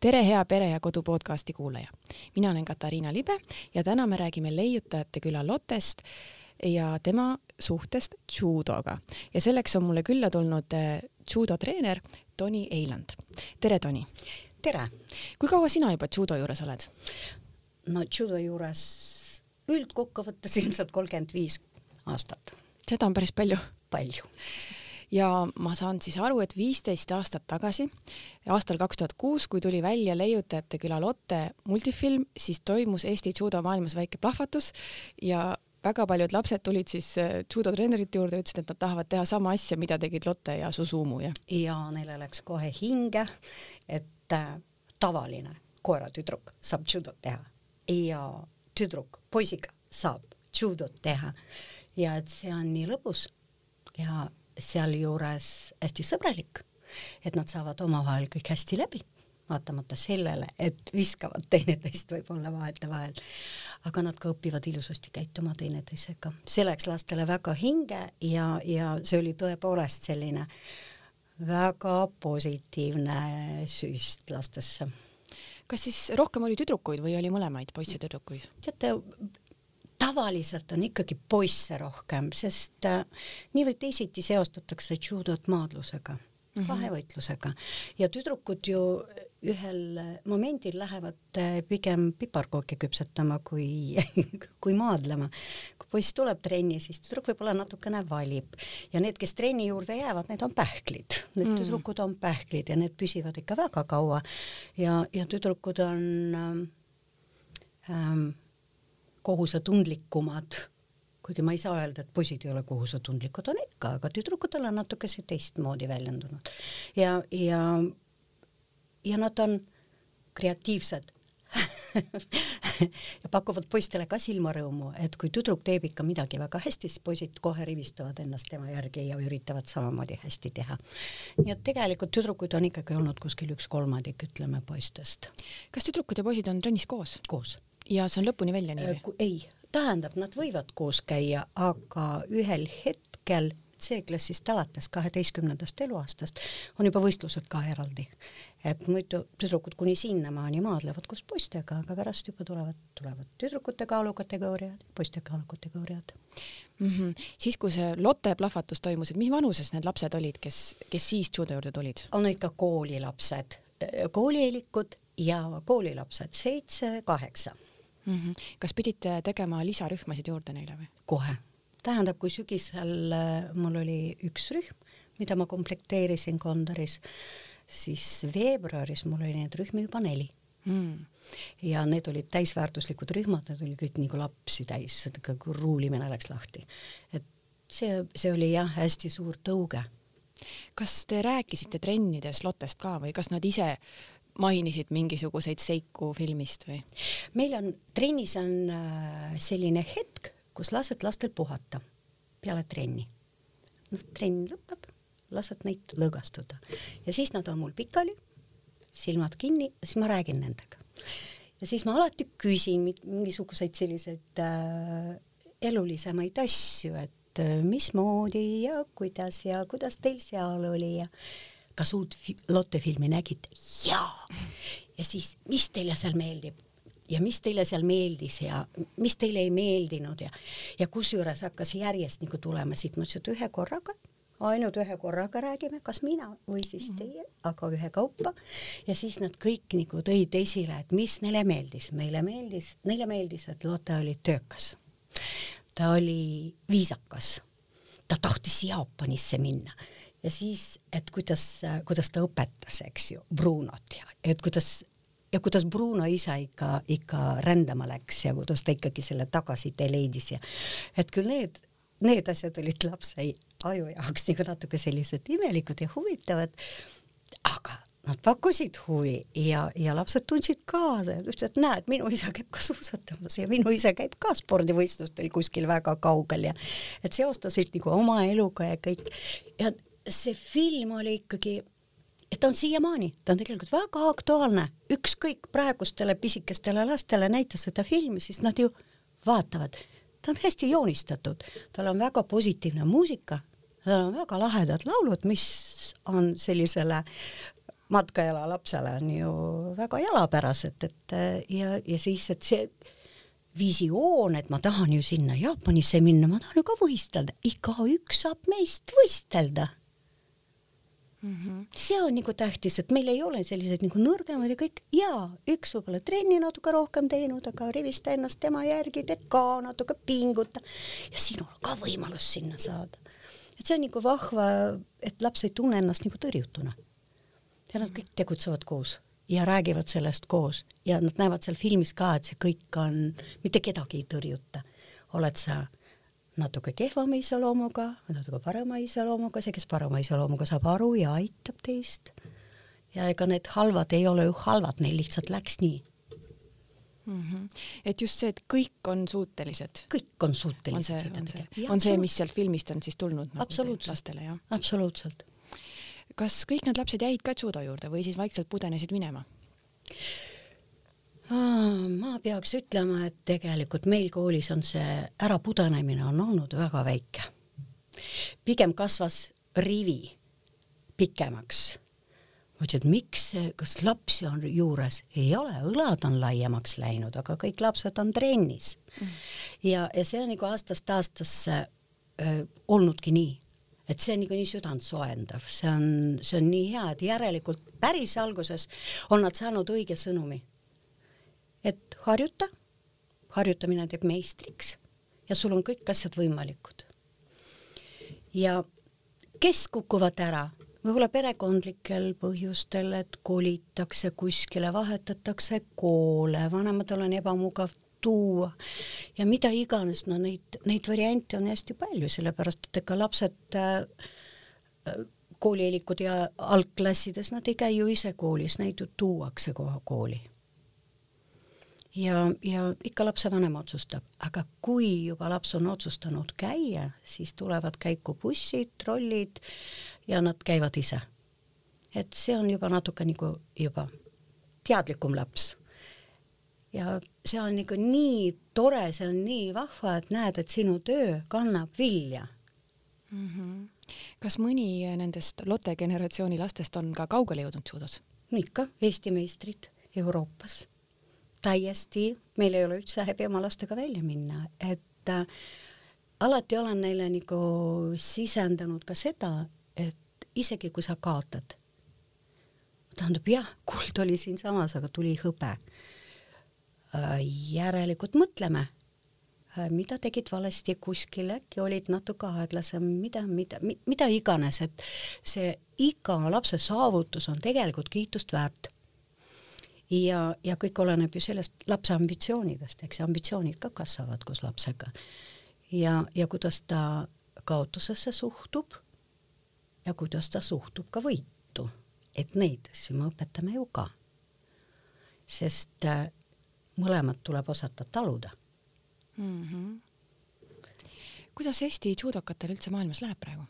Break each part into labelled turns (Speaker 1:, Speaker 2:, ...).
Speaker 1: tere, hea Pere ja Kodu podcasti kuulaja. mina olen Katariina Libe ja täna me räägime leiutajate küla Lottest ja tema suhtest judoga ja selleks on mulle külla tulnud eh, judotreener Toni Eiland. tere, Toni.
Speaker 2: tere.
Speaker 1: kui kaua sina juba judo juures oled?
Speaker 2: no judo juures üldkokkuvõttes ilmselt kolmkümmend viis aastat.
Speaker 1: seda on päris palju.
Speaker 2: palju
Speaker 1: ja ma saan siis aru, et viisteist aastat tagasi, aastal kaks tuhat kuus, kui tuli välja Leiutajate küla Lotte multifilm, siis toimus Eesti judo maailmas väike plahvatus ja väga paljud lapsed tulid siis äh, judotreenerite juurde, ütlesid, et nad tahavad teha sama asja, mida tegid Lotte ja Susumu ja.
Speaker 2: ja neile läks kohe hinge, et äh, tavaline koeratüdruk saab judot teha ja tüdruk poisiga saab judot teha ja et see on nii lõbus ja sealjuures hästi sõbralik, et nad saavad omavahel kõik hästi läbi, vaatamata sellele, et viskavad teineteist võib-olla vahetevahel, aga nad ka õpivad ilusasti käituma teineteisega. see läks lastele väga hinge ja, ja see oli tõepoolest selline väga positiivne süst lastesse.
Speaker 1: kas siis rohkem oli tüdrukuid või oli mõlemaid poisse ja tüdrukuid?
Speaker 2: teate, tavaliselt on ikkagi poisse rohkem, sest äh, nii või teisiti seostatakse judot maadlusega mm, -hmm. vahevõitlusega ja tüdrukud ju ühel momendil lähevad äh, pigem piparkooke küpsetama kui kui maadlema. kui poiss tuleb trenni, siis tüdruk võib-olla natukene valib ja need, kes trenni juurde jäävad, need on pähklid, need mm. tüdrukud on pähklid ja need püsivad ikka väga kaua ja, ja tüdrukud on ähm, ähm, kohusetundlikumad, kuigi ma ei saa öelda, et poisid ei ole kohusetundlikud, on ikka, aga tüdrukutel on natuke see teistmoodi väljendunud. ja, ja, ja nad on kreatiivsed ja pakuvad poistele ka silmarõõmu, et kui tüdruk teeb ikka midagi väga hästi, siis poisid kohe rivistavad ennast tema järgi ja üritavad samamoodi hästi teha. nii et tegelikult tüdrukuid on ikkagi olnud kuskil üks kolmandik, ütleme, poistest.
Speaker 1: kas tüdrukud ja poisid on trennis koos?
Speaker 2: koos
Speaker 1: ja see on lõpuni välja nii või?
Speaker 2: Äh, ei, tähendab, nad võivad koos käia, aga ühel hetkel C-klassist alates kaheteistkümnendast eluaastast on juba võistlused ka eraldi. et muidu tüdrukud kuni sinnamaani maadlevad koos poistega, aga pärast juba tulevad, tulevad tüdrukute kaalukategooriad, poiste kaalukategooriad
Speaker 1: mm. -hmm. siis, kui see Lotte plahvatus toimus, et mis vanuses need lapsed olid, kes, kes siis judo juurde tulid?
Speaker 2: on ikka koolilapsed, koolieelikud ja koolilapsed, seitse, kaheksa
Speaker 1: mm. -hmm. kas pidite tegema lisarühmasid juurde neile või?
Speaker 2: kohe, tähendab, kui sügisel äh, mul oli üks rühm, mida ma komplekteerisin Kondoris, siis veebruaris mul oli neid rühmi juba neli mm. ja need olid täisväärtuslikud rühmad, need olid kõik nagu lapsi täis, ruulimine läks lahti. et see, see oli jah, hästi suur tõuge.
Speaker 1: kas te rääkisite trennides Lottest ka või kas nad ise mainisid mingisuguseid seiku filmist või?
Speaker 2: meil on, trennis on äh, selline hetk, kus lased lastel puhata peale trenni. noh, trenn lõpeb, lased neid lõõgastuda ja siis nad on mul pikali, silmad kinni, siis ma räägin nendega. ja siis ma alati küsin mingisuguseid selliseid äh, elulisemaid asju, et äh, mismoodi ja kuidas ja kuidas teil seal oli ja kas uut Lotte filmi nägite? jaa. ja siis, mis teile seal meeldib? ja mis teile seal meeldis ja mis teile ei meeldinud ja, ja kusjuures hakkas järjest nagu tulema siit, ma ütlesin, et ühe korraga, ainult ühe korraga räägime, kas mina või siis mhm. teie, aga ühekaupa. ja siis nad kõik nagu tõid esile, et mis neile meeldis, meile meeldis, neile meeldis, et Lotte oli töökas. ta oli viisakas. ta tahtis Jaapanisse minna ja siis, et kuidas, kuidas ta õpetas, eks ju, Brunot ja et kuidas ja kuidas Bruno ise ikka, ikka rändama läks ja kuidas ta ikkagi selle tagasitee leidis ja et küll need, need asjad olid lapse aju jaoks nagu natuke sellised imelikud ja huvitavad, aga nad pakkusid huvi ja, ja lapsed tundsid kaasa ja ütlesid, et näed, minu isa käib ka suusatamas ja minu isa käib ka spordivõistlustel kuskil väga kaugel ja et seostasid nagu oma eluga ja kõik. Ja see film oli ikkagi, et ta on siiamaani, ta on tegelikult väga aktuaalne, ükskõik praegustele pisikestele lastele näita seda filmi, siis nad ju vaatavad, ta on hästi joonistatud, tal on väga positiivne muusika, tal on väga lahedad laulud, mis on sellisele matkajala lapsele on ju väga jalapärased, et ja, ja siis, et see visioon, et ma tahan ju sinna Jaapanisse minna, ma tahan ju ka võistelda, igaüks saab meist võistelda mm. -hmm. see on nagu tähtis, et meil ei ole sellised nagu nõrgemad ja kõik ja üks võib-olla trenni natuke rohkem teinud, aga rivista ennast tema järgi, tee ka natuke pinguta ja sinul on ka võimalus sinna saada. et see on nagu vahva, et laps ei tunne ennast nagu tõrjutuna. ja nad kõik tegutsevad koos ja räägivad sellest koos ja nad näevad seal filmis ka, et see kõik on, mitte kedagi ei tõrjuta. oled sa natuke kehvama iseloomuga, natuke parema iseloomuga, see, kes parema iseloomuga saab aru ja aitab teist. ja ega need halvad ei ole ju halvad, neil lihtsalt läks nii
Speaker 1: mm. -hmm. et just see, et kõik on suutelised.
Speaker 2: kõik on suutelised.
Speaker 1: on see, on see, on see, mis sealt filmist on siis tulnud nagu lastele, jah?
Speaker 2: absoluutselt.
Speaker 1: kas kõik need lapsed jäid ka judo juurde või siis vaikselt pudenesid minema?
Speaker 2: Ma peaks ütlema, et tegelikult meil koolis on see ärapudenemine on olnud väga väike. pigem kasvas rivi pikemaks. ma ütlesin, et miks see, kas lapsi on juures, ei ole, õlad on laiemaks läinud, aga kõik lapsed on trennis mm.. ja, ja see on nagu aastast aastasse öö, olnudki nii et see on nagu nii südantsoojendav, see on, see on nii hea, et järelikult päris alguses on nad saanud õige sõnumi et harjuta, harjutamine teeb meistriks ja sul on kõik asjad võimalikud. ja kes kukuvad ära, võib-olla perekondlikel põhjustel, et kolitakse kuskile, vahetatakse koole, vanematel on ebamugav tuua. Ja mida iganes, no neid, neid variante on hästi palju, sellepärast et ega lapsed äh, koolielikud ja algklassides, nad ei käi ju ise koolis, neid ju tuuakse kohe kooli ja, ja ikka lapsevanem otsustab, aga kui juba laps on otsustanud käia, siis tulevad käiku bussid, trollid ja nad käivad ise. et see on juba natuke nagu juba teadlikum laps. ja see on nagu nii tore, see on nii vahva, et näed, et sinu töö kannab vilja
Speaker 1: mm. -hmm. kas mõni nendest Lotte generatsiooni lastest on ka kaugele jõudnud judos?
Speaker 2: ikka, Eesti meistrid Euroopas täiesti, meil ei ole üldse häbi oma lastega välja minna, et äh, alati olen neile nagu sisendanud ka seda, et isegi kui sa kaotad, tähendab jah, kuld oli siinsamas, aga tuli hõbe äh,. järelikult mõtleme äh,, mida tegid valesti kuskil, äkki olid natuke aeglasem, mida, mida, mida iganes, et see iga lapse saavutus on tegelikult kiitust väärt ja, ja kõik oleneb ju sellest lapse ambitsioonidest, eks ambitsioonid ka kasvavad koos lapsega. ja, ja kuidas ta kaotusesse suhtub ja kuidas ta suhtub ka võitu, et neid asju me õpetame ju ka. sest äh, mõlemat tuleb osata taluda mm.
Speaker 1: -hmm. kuidas Eesti judokatel üldse maailmas läheb praegu?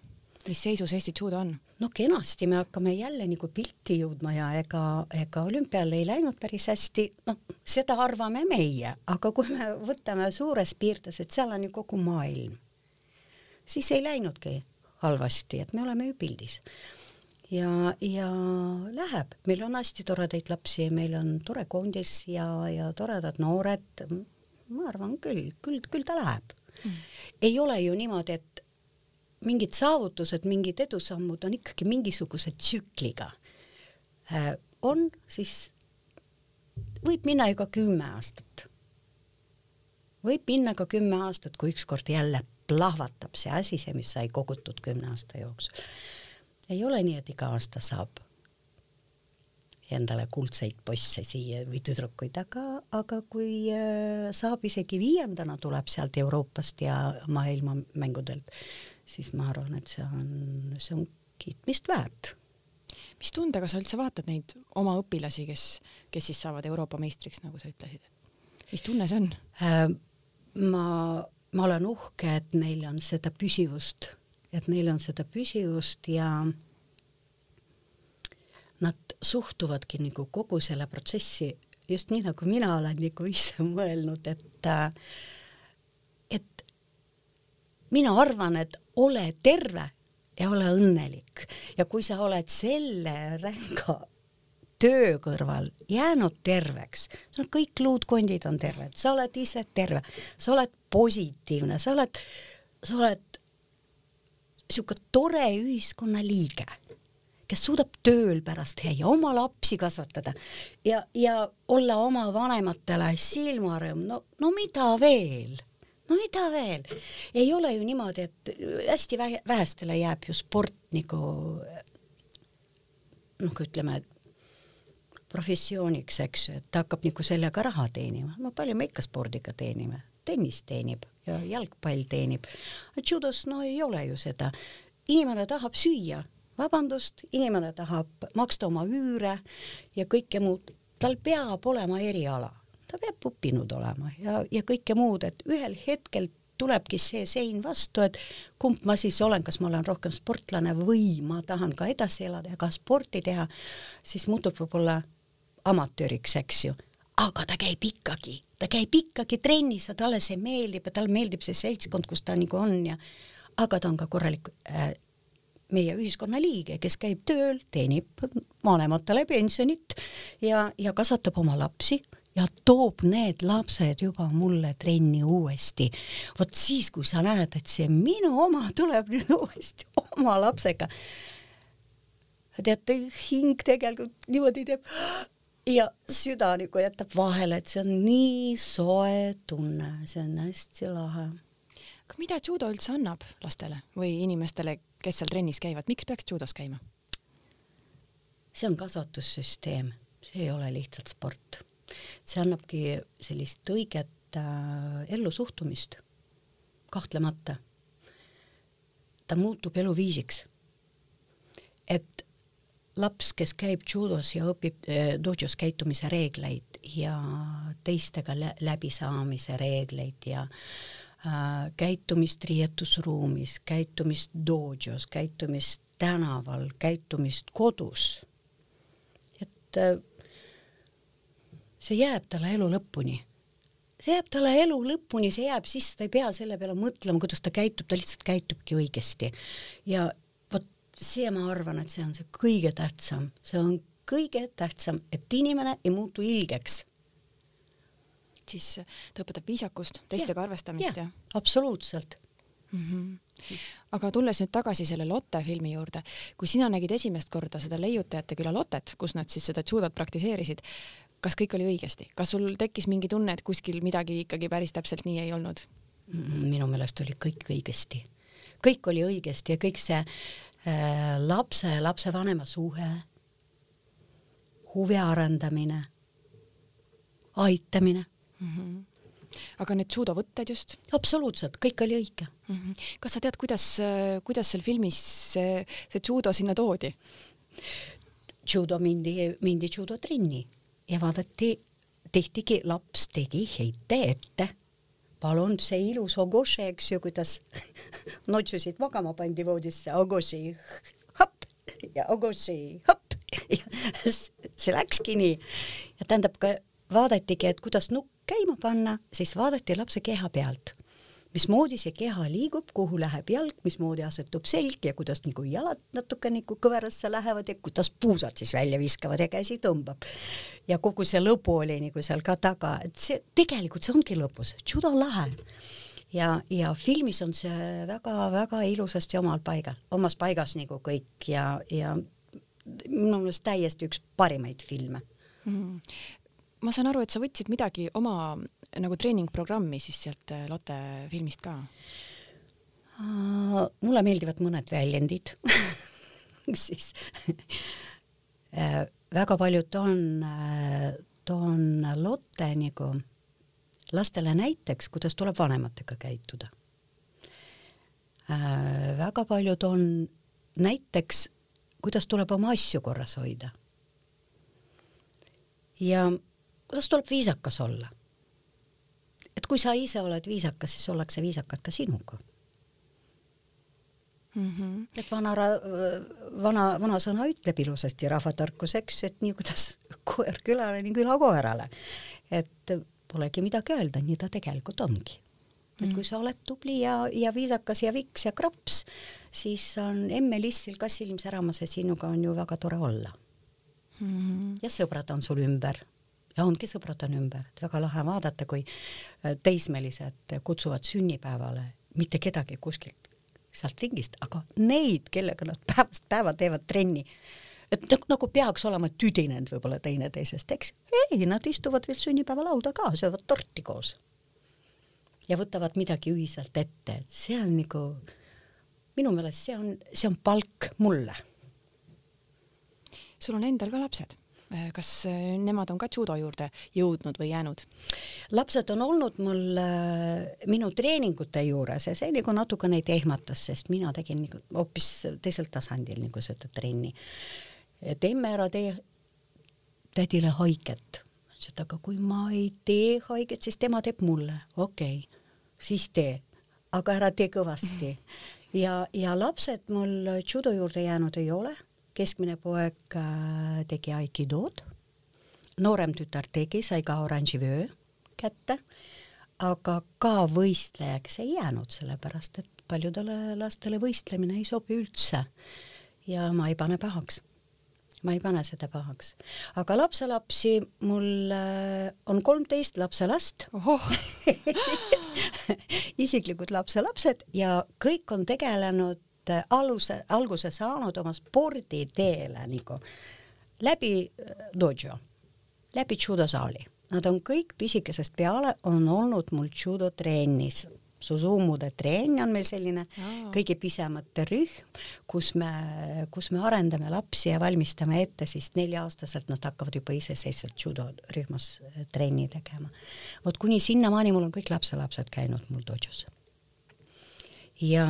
Speaker 1: Mis seisus Eesti judo on?
Speaker 2: no kenasti, me hakkame jälle nagu pilti jõudma ja ega, ega olümpial ei läinud päris hästi, noh, seda arvame meie, aga kui me võtame suures piirdes, et seal on ju kogu maailm, siis ei läinudki halvasti, et me oleme ju pildis. ja, ja läheb, meil on hästi toredaid lapsi, meil on tore koondis ja, ja toredad noored, ma arvan küll, küll, küll ta läheb. Mm.. ei ole ju niimoodi, et mingid saavutused, mingid edusammud on ikkagi mingisuguse tsükliga äh,. on, siis võib minna ju ka kümme aastat. võib minna ka kümme aastat, kui ükskord jälle plahvatab see asi, see, mis sai kogutud kümne aasta jooksul. ei ole nii, et iga aasta saab endale kuldseid poisse siia või tüdrukuid, aga, aga kui äh, saab isegi viiendana, tuleb sealt Euroopast ja maailmamängudelt, siis ma arvan, et see on, see on kiitmist väärt.
Speaker 1: mis tundega sa üldse vaatad neid oma õpilasi, kes, kes siis saavad Euroopa meistriks, nagu sa ütlesid? mis tunne see on
Speaker 2: äh,? ma, ma olen uhke, et neil on seda püsivust, et neil on seda püsivust ja nad suhtuvadki nagu kogu selle protsessi just nii, nagu mina olen nagu ise mõelnud, et äh, mina arvan, et ole terve ja ole õnnelik. Ja kui sa oled selle ränga töö kõrval jäänud terveks, sul kõik luudkondid on terved, sa oled ise terve, sa oled positiivne, sa oled, sa oled sihuke tore ühiskonnaliige, kes suudab tööl pärast käia, oma lapsi kasvatada ja, ja olla oma vanematele silmarõõm, no, no mida veel no mida veel, ei ole ju niimoodi, et hästi vähe, vähestele jääb ju sport nagu noh, ütleme, professiooniks, eks ju, et ta hakkab nagu sellega raha teenima, no palju me ikka spordiga teenime, tennis teenib ja jalgpall teenib. judos no ei ole ju seda, inimene tahab süüa, vabandust, inimene tahab maksta oma üüre ja kõike muud, tal peab olema eriala, ta peab õppinud olema ja, ja kõike muud, et ühel hetkel tulebki see sein vastu, et kumb ma siis olen, kas ma olen rohkem sportlane või ma tahan ka edasi elada ja ka sporti teha, siis muutub võib-olla amatööriks, eks ju, aga ta käib ikkagi, ta käib ikkagi trennis ja talle see meeldib ja talle meeldib see seltskond, kus ta nagu on ja aga ta on ka korralik äh, meie ühiskonna liige, kes käib tööl, teenib vanematele pensionit ja, ja kasvatab oma lapsi ja toob need lapsed juba mulle trenni uuesti. vot siis, kui sa näed, et see minu oma tuleb nüüd uuesti oma lapsega. teate, hing tegelikult niimoodi teeb ja süda nagu jätab vahele, et see on nii soe tunne, see on hästi lahe.
Speaker 1: aga mida judo üldse annab lastele või inimestele, kes seal trennis käivad, miks peaks judos käima?
Speaker 2: see on kasvatussüsteem, see ei ole lihtsalt sport. See annabki sellist õiget äh, ellusuhtumist, kahtlemata. ta muutub eluviisiks. et laps, kes käib judos ja õpib äh, dojos käitumise reegleid ja teistega lä läbisaamise reegleid ja äh, käitumist riietusruumis, käitumist dojos, käitumist tänaval, käitumist kodus. et äh, see jääb talle elu lõpuni see jääb talle elu lõpuni, see jääb sisse, ta ei pea selle peale mõtlema, kuidas ta käitub, ta lihtsalt käitubki õigesti. ja see, ma arvan, et see on see kõige tähtsam, see on kõige tähtsam, et inimene ei muutu ilgeks.
Speaker 1: siis ta õpetab viisakust, teistega ja, arvestamist ja, ja.?
Speaker 2: absoluutselt
Speaker 1: mm. -hmm. aga tulles nüüd tagasi selle Lotte filmi juurde, kui sina nägid esimest korda seda Leiutajate küla Lottet, kus nad siis seda judot praktiseerisid, kas kõik oli õigesti, kas sul tekkis mingi tunne, et kuskil midagi ikkagi päris täpselt nii ei olnud?
Speaker 2: minu meelest oli kõik õigesti, kõik oli õigesti ja kõik see Äh, lapse ja lapsevanema suhe, huvi arendamine, aitamine mm. -hmm
Speaker 1: aga need judovõtted just?
Speaker 2: absoluutselt, kõik oli õige mm.
Speaker 1: -hmm. kas sa tead, kuidas, kuidas seal filmis see, see judo sinna toodi?
Speaker 2: judo mindi, mindi judotrenni ja vaadati, tehtigi, laps tegi heite ette. Palun, see ilus Ogoše, eks ju, kuidas notsusid magama pandi voodisse, Ogoši, hopp ja Ogoši, hopp. Ja see läkski nii. ja tähendab ka vaadatigi, et kuidas nukk käima panna, siis vaadati lapse keha pealt mismoodi see keha liigub, kuhu läheb jalg, mismoodi asetub selg ja kuidas nagu jalad natuke nagu kõverasse lähevad ja kuidas puusad siis välja viskavad ja käsi tõmbab. ja kogu see lõbu oli nagu seal ka taga, et see tegelikult see ongi lõbus, judo lahe. ja, ja filmis on see väga-väga ilusasti omal paigal, omas paigas nagu kõik ja, ja minu meelest täiesti üks parimaid filme mm
Speaker 1: ma saan aru, et sa võtsid midagi oma nagu treeningprogrammi siis sealt äh, Lotte filmist ka?
Speaker 2: mulle meeldivad mõned väljendid siis äh, väga paljud toon, äh, toon Lotte nagu lastele näiteks, kuidas tuleb vanematega käituda. väga paljud on näiteks, kuidas tuleb oma asju korras hoida. ja kuidas tuleb viisakas olla et kui sa ise oled viisakas, siis ollakse viisakad ka sinuga mm. -hmm. et vana, vana, vanasõna ütleb ilusasti rahvatarkus, eks, et nii kuidas koer külale, nii küla koerale. et polegi midagi öelda, nii ta tegelikult ongi. et kui mhm. sa oled tubli ja, ja viisakas ja viks ja kraps, siis on emme lissil kassil säramas ja sinuga on ju väga tore olla mm. -hmm. ja sõbrad on sul ümber ja ongi sõbrad on ümber, et väga lahe vaadata, kui äh, teismelised kutsuvad sünnipäevale mitte kedagi kuskilt sealt ringist, aga neid, kellega nad päevast päeva teevad trenni. et nagu peaks olema tüdinenud võib-olla teineteisest, eks. ei, nad istuvad veel sünnipäevalauda ka, söövad torti koos. ja võtavad midagi ühiselt ette, et see on nagu, minu meelest see on, see on palk mulle.
Speaker 1: sul on endal ka lapsed kas äh, nemad on ka judo juurde jõudnud või jäänud?
Speaker 2: lapsed on olnud mul äh, minu treeningute juures ja see nagu natuke neid ehmatas, sest mina tegin nagu hoopis teisel tasandil nagu seda trenni. teeme ära tee tädile haiget. ütles, et aga kui ma ei tee haiget, siis tema teeb mulle. okei okay., siis tee, aga ära tee kõvasti. ja, ja lapsed mul judo juurde jäänud ei ole keskmine poeg äh, tegi aikidod, noorem tütar tegi, sai ka oranži vöö kätte, aga ka võistlejaks ei jäänud, sellepärast et paljudele lastele võistlemine ei sobi üldse. ja ma ei pane pahaks. ma ei pane seda pahaks. aga lapselapsi mul äh, on kolmteist lapselast isiklikud lapselapsed ja kõik on tegelenud aluse, alguse saanud oma sporditeele nagu läbi äh, dojo, läbi judosaali. Nad on kõik pisikesest peale on olnud mul judotrennis. Susumude trenn on meil selline Aa. kõige pisemate rühm, kus me, kus me arendame lapsi ja valmistame ette, siis nelja-aastaselt nad hakkavad juba iseseisvalt judorühmas äh, trenni tegema. vot kuni sinnamaani mul on kõik lapselapsed käinud mul dojos. ja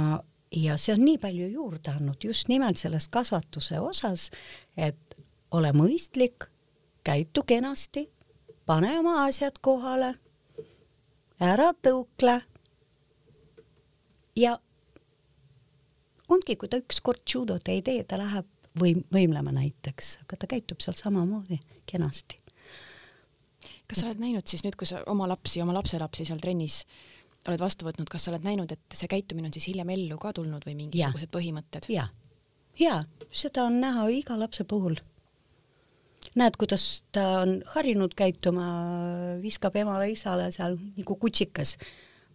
Speaker 2: ja see on nii palju juurde andnud just nimelt selles kasvatuse osas, et ole mõistlik, käitu kenasti, pane oma asjad kohale, ära tõukle. ja ongi, kui ta ükskord judot ei tee, ta läheb võim-, võimlema näiteks, aga ta käitub seal samamoodi kenasti.
Speaker 1: kas sa oled näinud siis nüüd, kui sa oma lapsi, oma lapselapsi seal trennis oled vastu võtnud, kas sa oled näinud, et see käitumine on siis hiljem ellu ka tulnud või mingisugused ja. põhimõtted?
Speaker 2: ja, ja seda on näha iga lapse puhul. näed, kuidas ta on harjunud käituma, viskab emale-isale seal nagu kutsikas.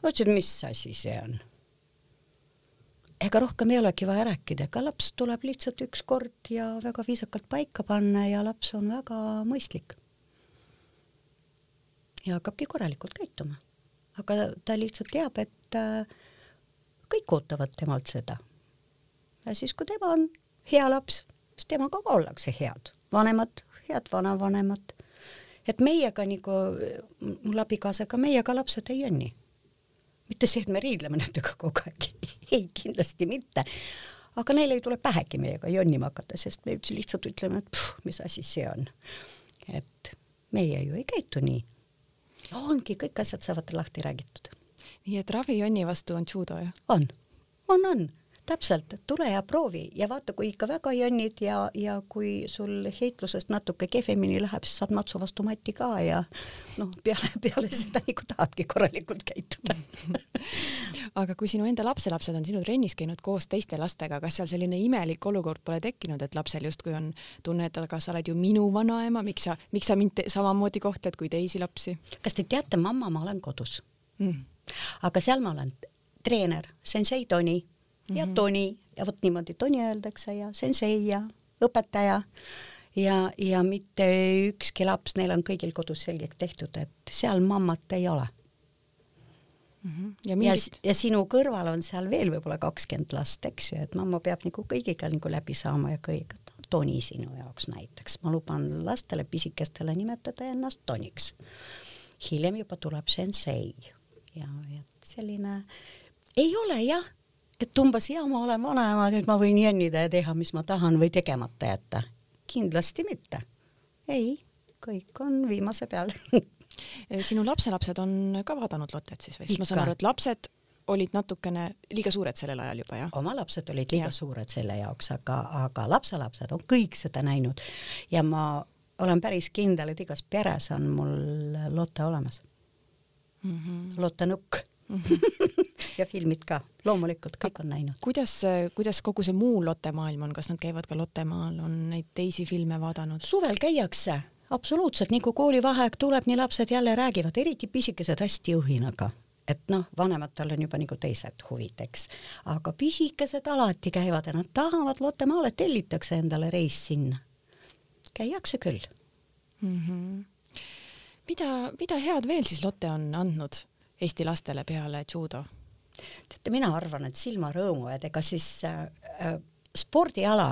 Speaker 2: ma ütlesin, mis asi see on? ega rohkem ei olegi vaja rääkida, ega laps tuleb lihtsalt üks kord ja väga viisakalt paika panna ja laps on väga mõistlik. ja hakkabki korralikult käituma aga ta lihtsalt teab, et äh, kõik ootavad temalt seda. ja siis, kui tema on hea laps, siis temaga ka ollakse head, vanemad, head vanavanemad. et meiega nagu, mul abikaasaga, meiega lapsed ei jonni. mitte see, et me riidleme nendega kogu aeg ei, kindlasti mitte. aga neil ei tule pähegi meiega jonnima hakata, sest me üldse lihtsalt ütleme, et puh, mis asi see on. et meie ju ei käitu nii ongi, kõik asjad saavad lahti räägitud.
Speaker 1: nii et ravijonni vastu on judo, jah?
Speaker 2: on, on, on täpselt, tule ja proovi ja vaata, kui ikka väga jonnid ja, ja kui sul heitlusest natuke kehvemini läheb, siis saad matsu vastu mati ka ja noh, peale, peale seda nagu tahadki korralikult käituda.
Speaker 1: Aga kui sinu enda lapselapsed on sinu trennis käinud koos teiste lastega, kas seal selline imelik olukord pole tekkinud, et lapsel justkui on tunne, et aga sa oled ju minu vanaema, miks sa, miks sa mind samamoodi kohtled kui teisi lapsi?
Speaker 2: kas te teate, mamma, ma olen kodus. Mm.. aga seal ma olen treener, sensei Toni ja -hmm. Toni ja vot niimoodi Toni öeldakse ja sensei ja õpetaja ja, ja mitte ükski laps, neil on kõigil kodus selgeks tehtud, et seal mammat ei ole mm. -hmm. ja, mingit... ja, ja sinu kõrval on seal veel võib-olla kakskümmend last, eks ju, et mamma peab nagu kõigiga nagu läbi saama ja kõik, Toni sinu jaoks näiteks, ma luban lastele pisikestele nimetada ennast Toniks. hiljem juba tuleb sensei ja, ja selline ei ole jah et umbes ja ma olen vanaema, nüüd ma võin jonnida ja teha, mis ma tahan või tegemata jätta. kindlasti mitte. ei, kõik on viimase peal
Speaker 1: sinu lapselapsed on ka vaadanud Lottet siis või? siis ma saan aru, et lapsed olid natukene liiga suured sellel ajal juba, jah?
Speaker 2: oma lapsed olid liiga ja. suured selle jaoks, aga, aga lapselapsed on kõik seda näinud ja ma olen päris kindel, et igas peres on mul Lotte olemas mm. -hmm. Lotte nukk mm. -hmm. ja filmid ka, loomulikult kõik on näinud.
Speaker 1: kuidas, kuidas kogu see muu Lotte maailm on, kas nad käivad ka Lottemaal, on neid teisi filme vaadanud?
Speaker 2: suvel käiakse, absoluutselt, nii kui koolivaheaeg tuleb, nii lapsed jälle räägivad, eriti pisikesed hästi õhinaga et noh, vanematel on juba nagu teised huvid, eks. aga pisikesed alati käivad ja nad tahavad Lottemaale, tellitakse endale reis sinna. käiakse küll
Speaker 1: mm. -hmm. mida, mida head veel siis Lotte on andnud Eesti lastele peale judo?
Speaker 2: Teate, mina arvan, et silmarõõmu, et ega siis äh, äh, spordiala,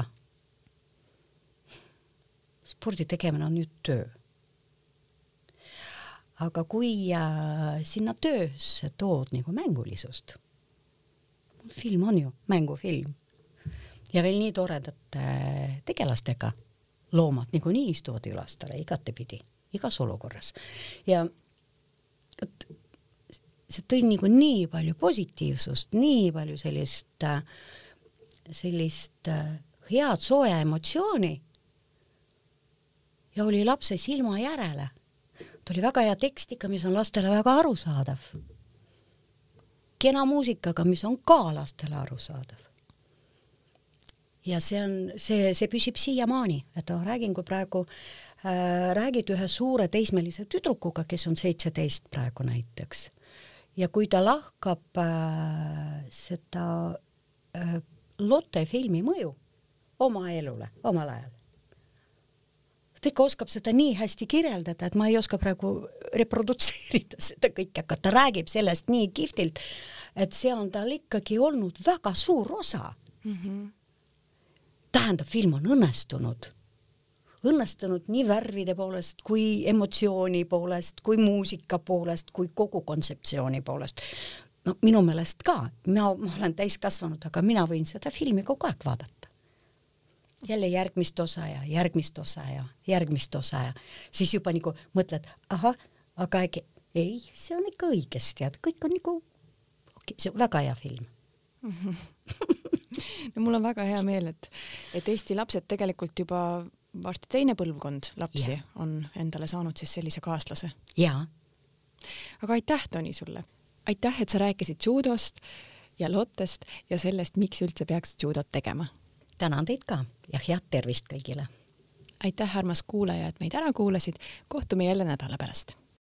Speaker 2: spordi tegemine on nüüd töö. Aga kui äh, sinna töösse tood nagu mängulisust, film on ju mängufilm ja veel nii toredate tegelastega, loomad niikuinii istuvad ülastele igatepidi, igas olukorras. Ja et see tõi nagu nii palju positiivsust, nii palju sellist, sellist äh, head sooja emotsiooni ja oli lapse silma järele tuli väga hea tekstiga, mis on lastele väga arusaadav. kena muusikaga, mis on ka lastele arusaadav. ja see on, see, see püsib siiamaani, et ma räägin, kui praegu äh, räägid ühe suure teismelise tüdrukuga, kes on seitseteist praegu näiteks, ja kui ta lahkab äh, seda äh, Lotte filmi mõju oma elule omal ajal, ta ikka oskab seda nii hästi kirjeldada, et ma ei oska praegu reprodutseerida seda kõike, aga ta räägib sellest nii kihvtilt, et see on tal ikkagi olnud väga suur osa mm. -hmm. tähendab, film on õnnestunud, õnnestunud nii värvide poolest kui emotsiooni poolest, kui muusika poolest, kui kogu kontseptsiooni poolest. no minu meelest ka, mina, ma olen täiskasvanud, aga mina võin seda filmi kogu aeg vaadata jälle järgmist osa ja järgmist osa ja järgmist osa ja siis juba nagu mõtled, ahah, aga äkki ei, see on ikka õigesti ja kõik on nagu okay,, see on väga hea film mm.
Speaker 1: -hmm. no mul on väga hea meel, et, et Eesti lapsed tegelikult juba varsti teine põlvkond lapsi ja. on endale saanud siis sellise kaaslase.
Speaker 2: jaa.
Speaker 1: aga aitäh, Toni, sulle. aitäh, et sa rääkisid judost ja Lottest ja sellest, miks üldse peaks judot tegema
Speaker 2: tänan teid ka ja head tervist kõigile!
Speaker 1: aitäh, armas kuulaja, et meid ära kuulasid, kohtume jälle nädala pärast